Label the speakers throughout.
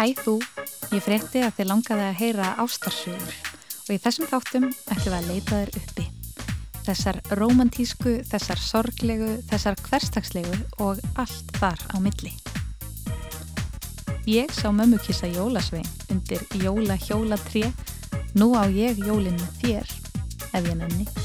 Speaker 1: Hæ þú, ég frétti að þið langaði að heyra ástarsögur og í þessum þáttum ætlum við að leita þér uppi. Þessar romantísku, þessar sorglegu, þessar hverstagslegu og allt þar á milli. Ég sá mömmu kissa jólasvein undir jóla hjóla 3. Nú á ég jólinn með þér, ef ég nenni.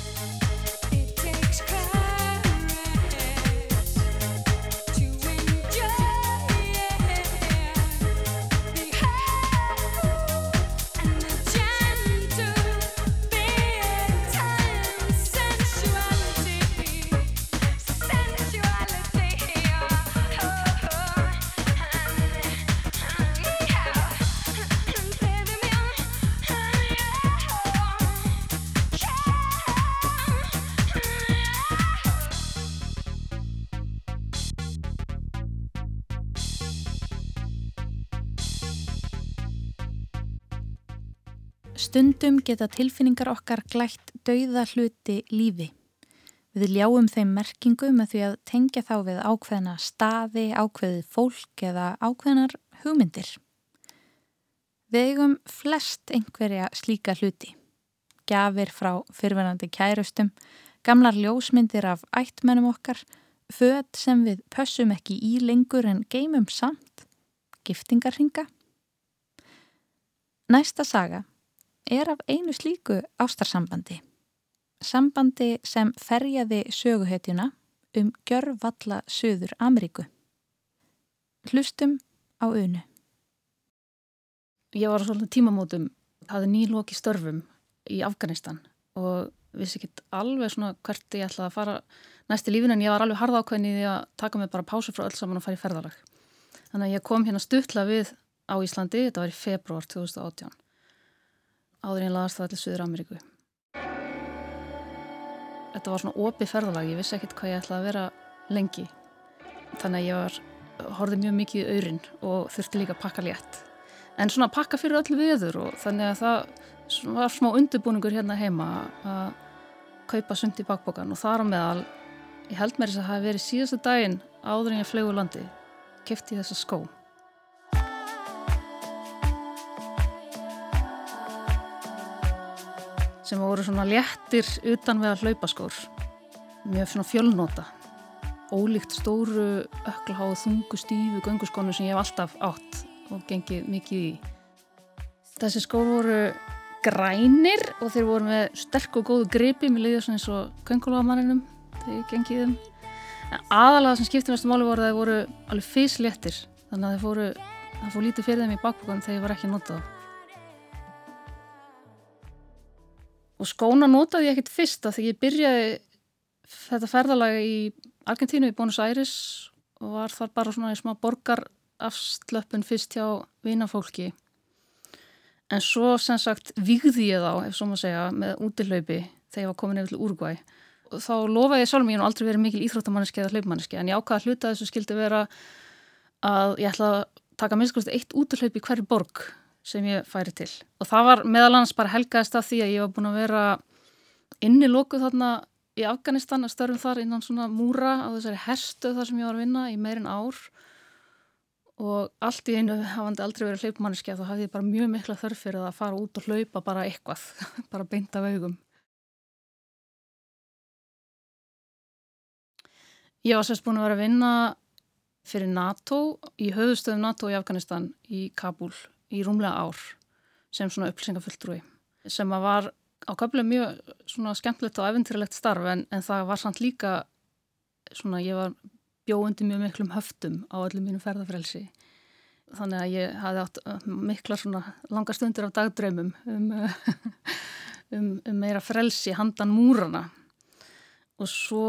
Speaker 1: Stundum geta tilfinningar okkar glætt dauða hluti lífi. Við ljáum þeim merkingu með því að tengja þá við ákveðna staði, ákveðið fólk eða ákveðnar hugmyndir. Við eigum flest einhverja slíka hluti. Gjafir frá fyrfinandi kærustum, gamlar ljósmyndir af ættmennum okkar, född sem við pössum ekki í lengur en geymum samt, giftingarhinga. Næsta saga er af einu slíku ástarsambandi. Sambandi sem ferjaði söguhetjuna um gjörvalla Suður Ameríku. Hlustum á unu.
Speaker 2: Ég var svolítið tímamótum, hafði nýloki störfum í Afganistan og vissi ekki alveg svona hvert ég ætlaði að fara næst í lífin en ég var alveg harða ákveðin í því að taka mig bara pásu frá öll saman og fara í ferðalag. Þannig að ég kom hérna stuttla við á Íslandi, þetta var í februar 2018 áður en laðast það til Suður Ameríku. Þetta var svona opið ferðalag, ég vissi ekkert hvað ég ætlaði að vera lengi. Þannig að ég var, horfið mjög mikið í auðrin og þurfti líka að pakka létt. En svona að pakka fyrir öllu viður og þannig að það var smá undirbúningur hérna heima að kaupa sund í bakbokan og þar á meðal, ég held mér þess að það hef verið síðastu daginn áður en ég flög úr landi, kefti þessa skó. Sem voru svona léttir utan við að hlaupa skór mjög svona fjölnóta ólíkt stóru öklaháðu þungu stífu gönguskónu sem ég hef alltaf átt og gengið mikið í. Þessi skór voru grænir og þeir voru með sterk og góðu gripi með liðjast eins og köngulagamanninum þegar ég gengið þeim. En aðalega sem skiptir mestu máli voru að þeir voru alveg fysléttir þannig að þeir fóru það fór lítið fyrir þeim í bakbúkan þegar ég var ekki notað og skóna notaði ég ekkert fyrsta þegar ég byrjaði þetta ferðalega í Argentínu í Buenos Aires og var þar bara svona í smá borgarafslöpun fyrst hjá vinafólki. En svo sem sagt vigði ég þá, ef svo maður segja, með útilaupi þegar ég var komin yfir til Uruguay og þá lofaði ég sjálf mér og aldrei verið mikil íþróttamanniski eða hlaupamanniski en ég ákvaði að hluta þessu skildi vera að ég ætla að taka minnskvæmst eitt útilaupi hverju borg sem ég færi til. Og það var meðal annars bara helgaðist af því að ég var búin að vera inni lókuð þarna í Afganistan að störfum þar innan svona múra á þessari herstu þar sem ég var að vinna í meirinn ár. Og allt í einu hafandi aldrei verið hlaupumanniski þá hafði ég bara mjög mikla þörf fyrir að fara út og hlaupa bara eitthvað, bara beint af augum. Ég var sérst búin að vera að vinna fyrir NATO í höfustöðum NATO í Afganistan í Kabul í rúmlega ár sem svona upplýsingafulltrúi sem að var á köflum mjög svona skemmtilegt og eventýralegt starf en, en það var samt líka svona ég var bjóðundi mjög miklum höftum á öllum mínum ferðarfrelsi þannig að ég hafði átt uh, mikla svona langa stundir af dagdraumum um, um, um meira frelsi handan múrana og svo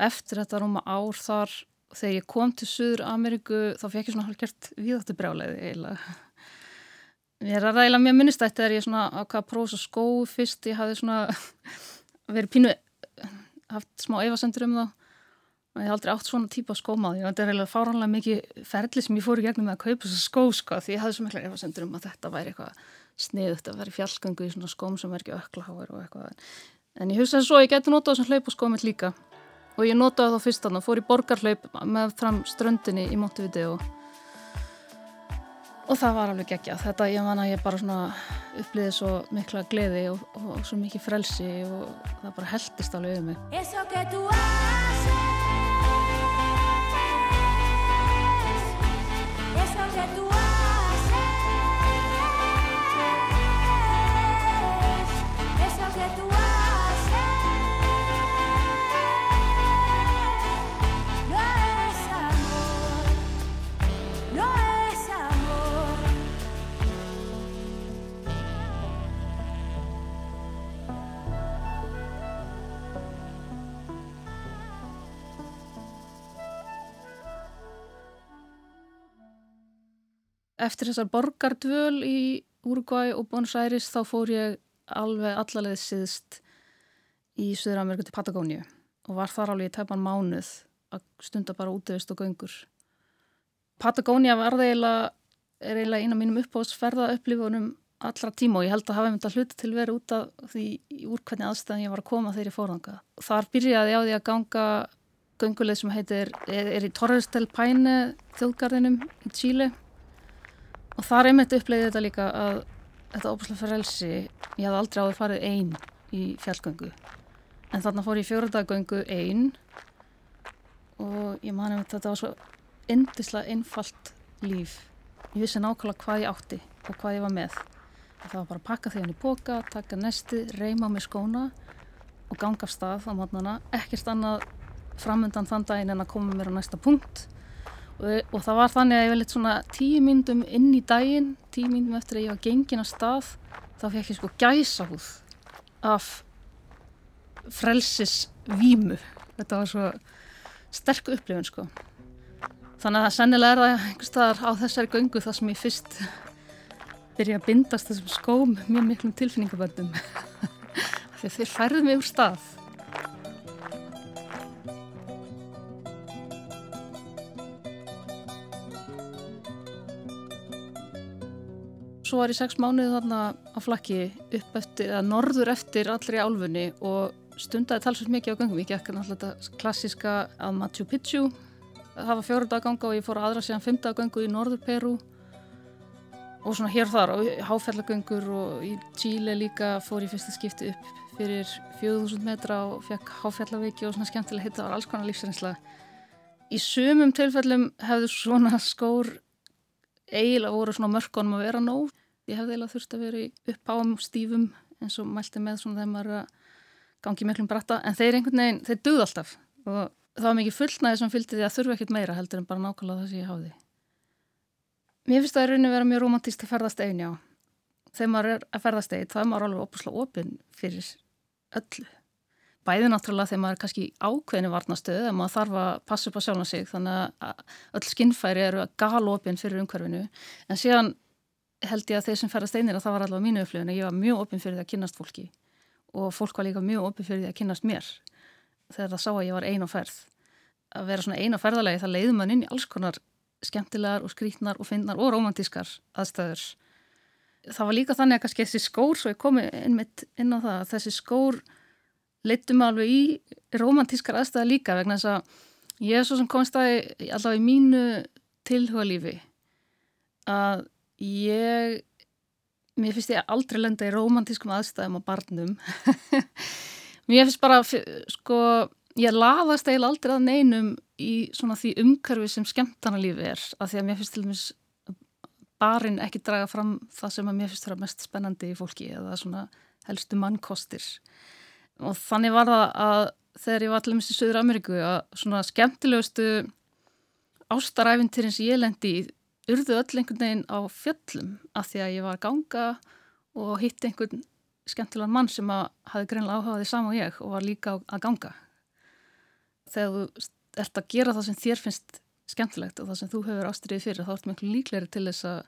Speaker 2: eftir þetta rúma ár þar þegar ég kom til Suður Ameríku þá fekk ég svona halvkjört viðáttu brjáleiði eiginlega Ég er að ræðila mjög minnistætt þegar ég svona ákvaða að prófa skó fyrst, ég hafði svona verið pínu, haft smá efasendur um það og ég haf aldrei átt svona típa skómaði og þetta er eiginlega fáránlega mikið ferli sem ég fór í gegnum með að kaupa þessa skó sko því ég hafði svo mikla efasendur um að þetta væri eitthvað sniðut að vera í fjallgangu í svona skóm sem er ekki öklaháður og eitthvað. En ég hugsaði svo að ég geti notað þessum hlaupaskómið líka. Og ég notaði þá fyrst þannig að fór í borgarhlaup með fram ströndinni í Montevideo og það var alveg geggja þetta ég man að ég bara svona upplýði svo mikla gleði og, og, og svo mikið frelsi og það bara heldist alveg um mig eftir þessar borgardvöl í Uruguay og Buenos Aires þá fór ég alveg allalegð síðst í Suður-Amerika til Patagóniu og var þar alveg í tæpan mánuð að stunda bara útvist og göngur. Patagónia var eiginlega, er eiginlega eina mínum uppáðsferða upplifunum allra tíma og ég held að hafa myndið að hluta til verið út af því úr hvernig aðstæðan ég var að koma ég fórðanga. Þar byrjaði ég á því að ganga gönguleið sem heitir, er, er í Torres del Paine þjóðgarðinum í Chile og þar einmitt uppleiði þetta líka að þetta óbúslega frelsi ég hafði aldrei áður farið einn í fjallgöngu. En þarna fór ég fjórundagöngu einn og ég mani að þetta var svo endislega einfalt líf. Ég vissi nákvæmlega hvað ég átti og hvað ég var með. Og það var bara að pakka því hann í boka taka nesti, reyma með skóna og ganga af stað á mótnana ekkert annað framöndan þann daginn en að koma mér á næsta punkt og, og það var þannig að ég var litt svona tíu myndum inn í daginn, tíu myndum eftir að ég var gengin að stað þá fekk ég sko gæsa húð af frelsisvímu. Þetta var svo sterk upplifun sko. Þannig að sennilega er það einhvers staðar á þessari göngu þar sem ég fyrst byrja að bindast þessum skóm mjög miklum tilfinningaböndum. Að þeir færðu mig úr stað Svo var ég sex mánuði þarna á flakki upp eftir, eða norður eftir allri álfunni og stundaði talsveit mikið á gangum. Ég gekk náttúrulega þetta klassiska að Machu Picchu. Það var fjóru dag ganga og ég fór aðra síðan fymta gangu í norður Peru og svona hér og þar og háfjallagöngur og í Chile líka fór ég fyrsta skipti upp fyrir 4000 metra og fekk háfjallaveiki og svona skemmtilega hitt. Það var alls konar lífsreynsla. Í sumum tilfellum hefðu svona skór eiginlega voru svona mörkunum að vera nóg ég hefði eiginlega þurft að vera í uppáum stífum eins og mælti með svona þegar maður gangi miklum bratta. En þeir einhvern veginn, þeir duð alltaf. Og það var mikið fullnæði sem fylgdi því að þurfa ekkert meira heldur en bara nákvæmlega það sem ég háði Mér finnst það í rauninni að vera mjög romantíst að ferðast einn, já. Þegar maður er að ferðast einn, þá er maður alveg opuslega opinn fyrir öllu. Bæði náttúrulega þegar maður er kannski ákveðinu varnastöðu þegar maður þarf að passa upp á sjálfna held ég að þeir sem ferðast einir að það var allavega mínu upplifin að ég var mjög opinn fyrir því að kynast fólki. Og fólk var líka mjög opinn fyrir því að kynast mér. Þegar það sá að ég var ein á ferð. Að vera svona ein á ferðalegi það leiði mann inn í alls konar skemmtilegar og skrítnar og finnar og romantískar aðstæður. Það var líka þannig að kannski þessi skór svo ég komi innmitt inn á það að þessi skór leittum alveg í romantískar aðstæða líka vegna þess að ég er svo sem komst að allavega í mínu tilhuga lífi að Ég, mér finnst ég aldrei lenda í romantískum aðstæðum á barnum. mér finnst bara, sko, ég laðast eiginlega aldrei að neinum í svona því umkarfi sem skemmtana lífi er. Af því að mér finnst til dæmis barinn ekki draga fram það sem að mér finnst það mest spennandi í fólki eða svona helstu mannkostir. Og þannig var það að þegar ég var allir mest í Söður Ameríku að svona skemmtilegustu ástaræfintirinn sem ég lendi í urðu öll einhvern veginn á fjöllum af því að ég var að ganga og hitti einhvern skemmtilegan mann sem að hafi greinlega áhugaði saman og ég og var líka að ganga. Þegar þú ert að gera það sem þér finnst skemmtilegt og það sem þú hefur ástriðið fyrir þá ertu miklu líkleri til þess að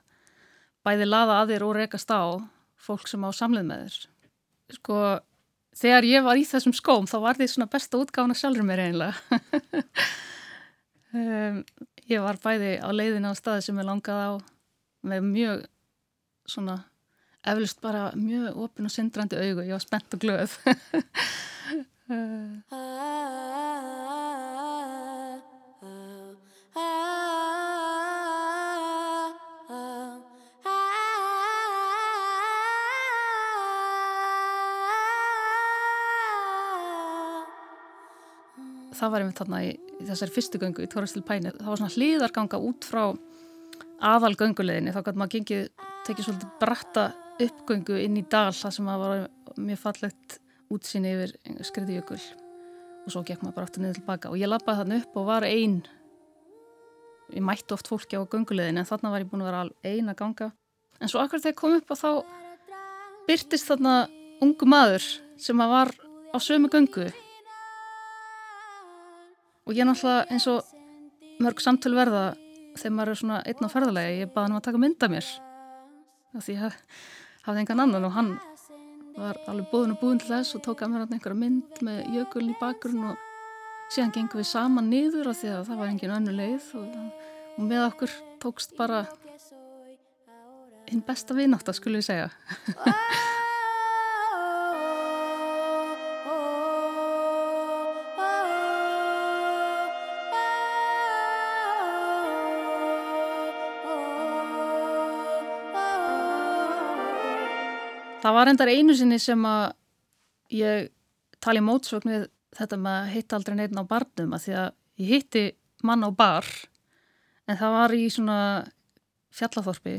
Speaker 2: bæði laða að þér og rekast á fólk sem á samlið með þér. Sko, þegar ég var í þessum skóm þá var því svona besta útgáfna sjálfur mér einlega. um, Ég var bæði á leiðinu á staði sem ég langaði á með mjög svona eflust bara mjög opin og syndrandi augu. Ég var spennt og glöð. það var einmitt þarna í, í þessari fyrstu göngu í Tóristil Pæni. Það var svona hlýðarganga út frá aðal gönguleginni. Þá gæti maður gengið, tekið svolítið bratta uppgöngu inn í dal það sem var mjög fallegt útsinni yfir skriðjökul og svo gekk maður bara aftur niður tilbaka og ég lappaði þarna upp og var einn ég mætti oft fólki á göngulegin en þarna var ég búin að vera eina ganga en svo akkur þegar ég kom upp og þá byrtist þarna ungu maður sem að var á sömu göngu og ég náttúrulega eins og mörg samtöl verða þegar maður er svona einn á ferðarlega ég baði hann að taka mynda mér. Því að hafði engan annan og hann var alveg búðin og búin til þess og tók að mér einhverja mynd með jökuln í bakgrunn og síðan gengum við saman niður af því að það var engin önnu leið og, og með okkur tókst bara hinn besta vinátt að skulle við segja Það var endar einu sinni sem að ég tali mótsvögn við þetta með að hitta aldrei neitt á barnum að því að ég hitti mann á bar en það var í svona fjallathorpi.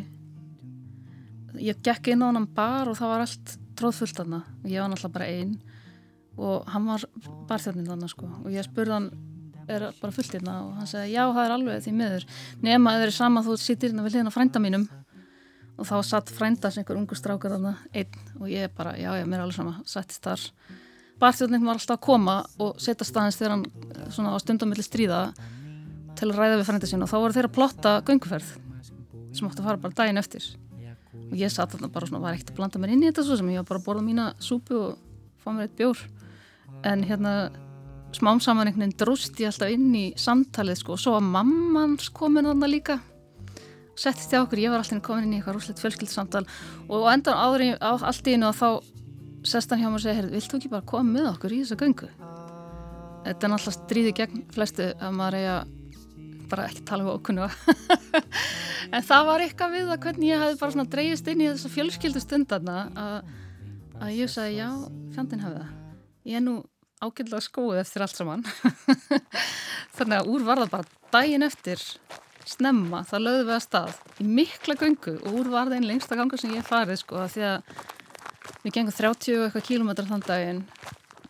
Speaker 2: Ég gekk inn á hann bar og það var allt tróðfullt aðna og ég var náttúrulega bara einn og hann var barþjóðninn aðna sko. Og ég spurði hann er bara fullt aðna og hann segi já það er alveg því miður. Nema að það er sama þú sittir hérna við hliðin á frænda mínum og þá satt frændas einhver ungu strákar þarna einn og ég bara, já, já, mér er alveg sama settist þar. Barþjóðningum var alltaf að koma og setja staðins þegar hann svona á stundamilli stríða til að ræða við frænda sín og þá voru þeir að plotta gönguferð sem átti að fara bara daginn eftir. Og ég satt þarna bara svona, var ekkert að blanda mér inn í þetta svo sem ég var bara að borða mína súpu og fá mér eitt bjór. En hérna smám saman einhvern veginn drúst ég alltaf inn í samtalið sko og svo að mammans komin þarna líka settist ég á okkur, ég var alltaf komin inn í eitthvað rúslegt fjölskyldsamtal og endan áður í, á, allt í einu og þá sest hann hjá mér og segir, vilt þú ekki bara koma með okkur í þessa göngu? Þetta er náttúrulega stríði gegn flestu að maður eiga bara ekki tala um okkunna en það var eitthvað við að hvernig ég hefði bara dreyjist inn í þessa fjölskyldu stundarna að, ég sagði, já, fjandin hafi það. Ég er nú ágjörlega skóið eftir allt saman. Þannig að úr var það bara daginn eftir snemma, þá lögðum við að stað í mikla göngu og úr var það einn lengsta ganga sem ég farið sko að því að við gengum 30 eitthvað kílometrar þann daginn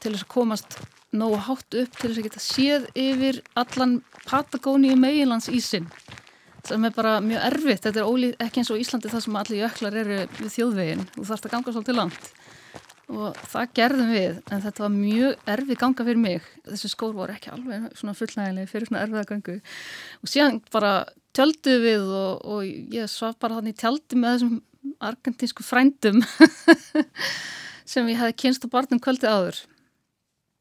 Speaker 2: til þess að komast nógu hátt upp til þess að geta séð yfir allan Patagóníu meginlands ísin sem er bara mjög erfitt, þetta er ólíð, ekki eins og Íslandi það sem allir jöklar eru við þjóðvegin og þarfst að ganga svolítið langt og það gerðum við en þetta var mjög erfið ganga fyrir mig. Þessi skór voru ekki alveg svona fullnægileg fyrir svona erfiða gangu og síðan bara tjöldu við og, og ég svaf bara þannig tjaldi með þessum argentínsku frændum sem ég hefði kynst á barnum kvöldi áður.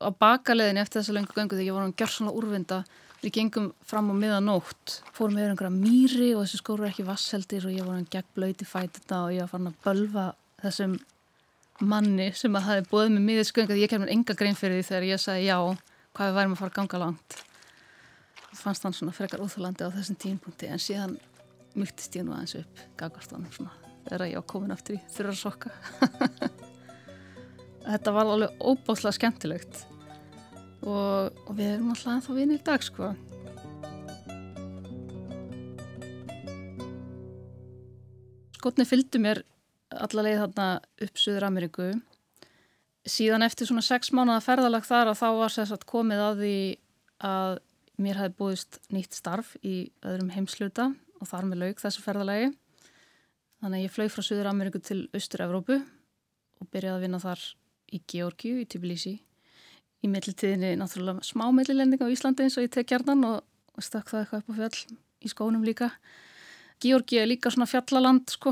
Speaker 2: Á bakaleðin eftir þessa lengu gangu þegar ég var hann gjör svona úrvinda við gengum fram á miðanótt fórum yfir einhverja mýri og þessi skór voru ekki vasseldir og ég var hann gegn blöyti fætina og ég var farin að bölva þessum manni sem að hafi bóðið með miðið skönga því ég kemur enga grein fyrir því þegar ég sagði já hvað við værim að fara að ganga langt. Það fannst hann svona frekar úþálandi á þessum tímpunkti en síðan myltist ég nú aðeins upp gagvartanum svona þegar ég á komin aftur í þurra sokka. Þetta var alveg óbáslega skemmtilegt. Og, og við erum alltaf ennþá vinið í dag sko. Skotni fylgdu mér allavega þarna upp Suður Ameríku síðan eftir svona sex mánuða ferðalag þar að þá var sérsagt komið að því að mér hefði búist nýtt starf í öðrum heimsluta og þar með laug þessu ferðalagi. Þannig að ég flög frá Suður Ameríku til Östur-Evrópu og byrjaði að vinna þar í Georgiu í Tbilisi. Í millitíðinni náttúrulega smá millilending á Íslandi eins og ég tek hjarnan og, og stakk það eitthvað upp á fjall í skónum líka. Georgi er líka svona fjallaland sko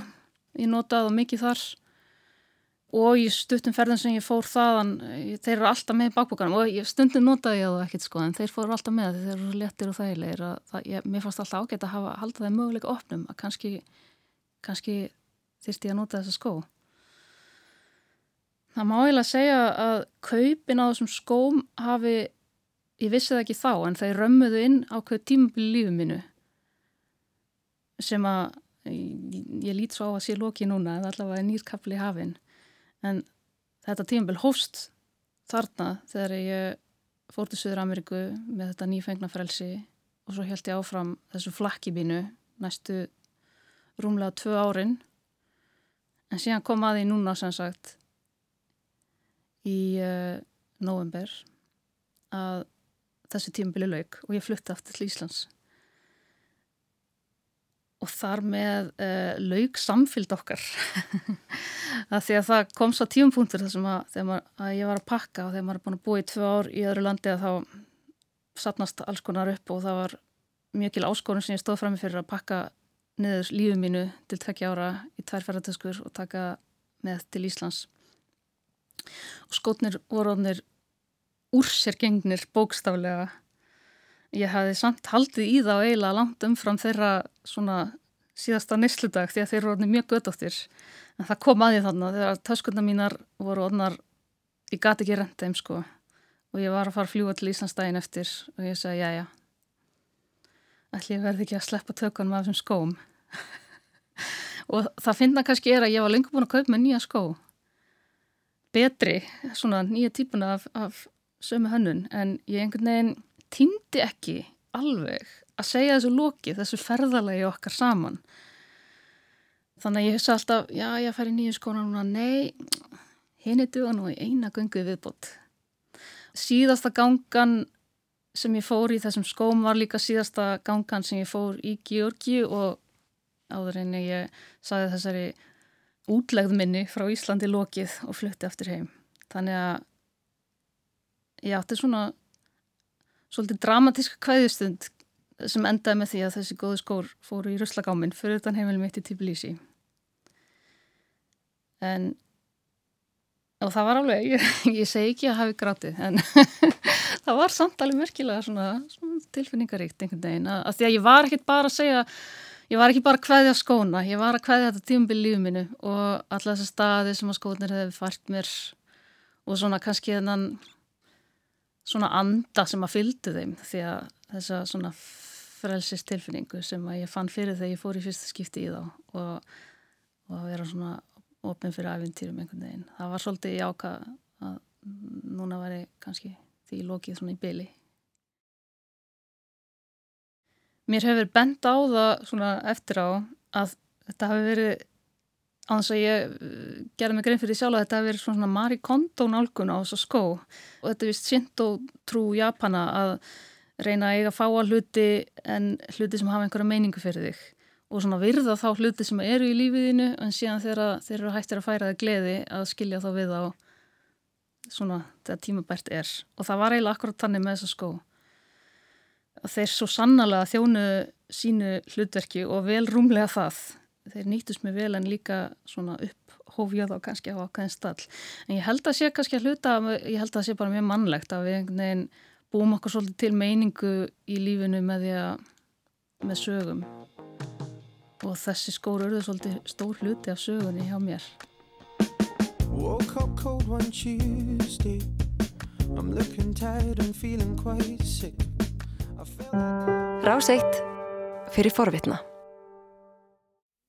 Speaker 2: ég notaði það mikið þar. Og í stuttum ferðin sem ég fór þaðan þeir eru alltaf með bakbúkanum og ég, stundin notaði ég það ekkert sko en þeir fóru alltaf með þeir eru lettir og þægilegir það, ég, mér fannst alltaf ágætt að hafa, halda það möguleika opnum að kannski, kannski þyrst ég að nota þessa skó. Það má eiginlega segja að kaupin á þessum skóm hafi ég vissi það ekki þá en þeir römmuðu inn á hvað tímabili lífið minu sem að ég lít svo á að sé loki núna en allavega er nýrkapli hafinn. En þetta tímabil hófst þarna þegar ég fór til Suður Ameríku með þetta nýfengna frelsi og svo held ég áfram þessu flakkibínu næstu rúmlega tvö árin. En síðan kom að því núna sem sagt í uh, november að þessu tímabili lauk og ég flutti aftur til Íslands og þar með uh, lauk samfylgd okkar. Að því að það kom svo tíumpunktur þessum að, maður, að ég var að pakka og þegar maður er búin að búa í tvö ár í öðru landi að þá sapnast alls konar upp og það var mjög áskorun sem ég stóð fram með fyrir að pakka niður lífið mínu til tvekkja ára í tværferðartöskur og taka með til Íslands. Og skótnir voru orðnir úr sér gengnir bókstaflega ég hafði samt haldið í og eiginlega langt umfram þeirra svona síðasta nýsludag því að þeir eru mjög gödóttir en það kom að því þannig þegar töskundar mínar voru orðnar ég gati ekki rent þeim sko. Og ég var að fara að fljúa til Íslandsdægin eftir og ég sagði já já ætli ég verði ekki að sleppa tökunum af þessum skóm. Og það finna kannski er að ég var lengur búin að kaupa með nýja skó. Betri, svona nýja típuna af, af sömu hönnun. En ég einhvern veginn týndi ekki alveg að segja þessu lóki, þessu ferðalagi okkar saman. Þannig að ég hugsa alltaf, já, ég fær í nýju skóna núna, nei, henni duða nú í eina gungu viðbót. Síðasta gangan sem ég fór í þessum skóm var líka síðasta gangan sem ég fór í Georgi og áður en ég saði þessari útlegð minni frá Íslandi lókið og flutti aftur heim. Þannig að ég átti svona svolítið dramatíska kvæðustund sem endaði með því að þessi góðu skór fóru í ruslagáminn fyrir utan heimilum eitt í Tbilisi. En og það var alveg, ég, ég segi ekki að hafi grátið en það var samt alveg merkilega svona, svona tilfinningaríkt einhvern veginn. Að, að því að ég var ekkit bara að segja ég var ekki bara að kvæðja skóna ég var að kvæðja þetta tímbil lífið minu og alla þessar staði sem að skónir hefði fært mér og svona kannski þennan svona anda sem að fylgdu þeim því að þessa svona frelsist tilfinningu sem að ég fann fyrir þegar ég fór í fyrsta skipti í þá og, og að vera svona ofin fyrir æfintýrum einhvern veginn. Það var svolítið jáka að núna væri kannski því lokið svona í byli. Mér hefur bent á það svona eftir á að þetta hafi verið á þess að ég uh, gerði mig grein fyrir sjálf að þetta hefði verið svona Mari Kondo nálgun á þessu skó. Og þetta er vist sint og trú Japana að reyna að eiga fáa hluti en hluti sem hafa einhverja meiningu fyrir þig. Og svona virða þá hluti sem eru í lífiðinu en síðan þegar þeir eru hættir að færa það gleði að skilja þá við á svona þegar tímabært er. Og það var eiginlega akkurat tannig með þessa skó. Að þeir svo sannala þjónu sínu hlutverki og vel rúmlega það þeir nýtust mig vel en líka svona upphófja þá kannski á ákveðin stall. En ég held að sé kannski að hluta, ég held að það sé bara mjög mannlegt að við einhvern veginn búum okkur svolítið til meiningu í lífinu með því að, með sögum. Og þessi skóru eru svolítið stór hluti af sögunni hjá mér. Woke up cold one Tuesday I'm looking tired and feeling quite sick Rás eitt fyrir forvitna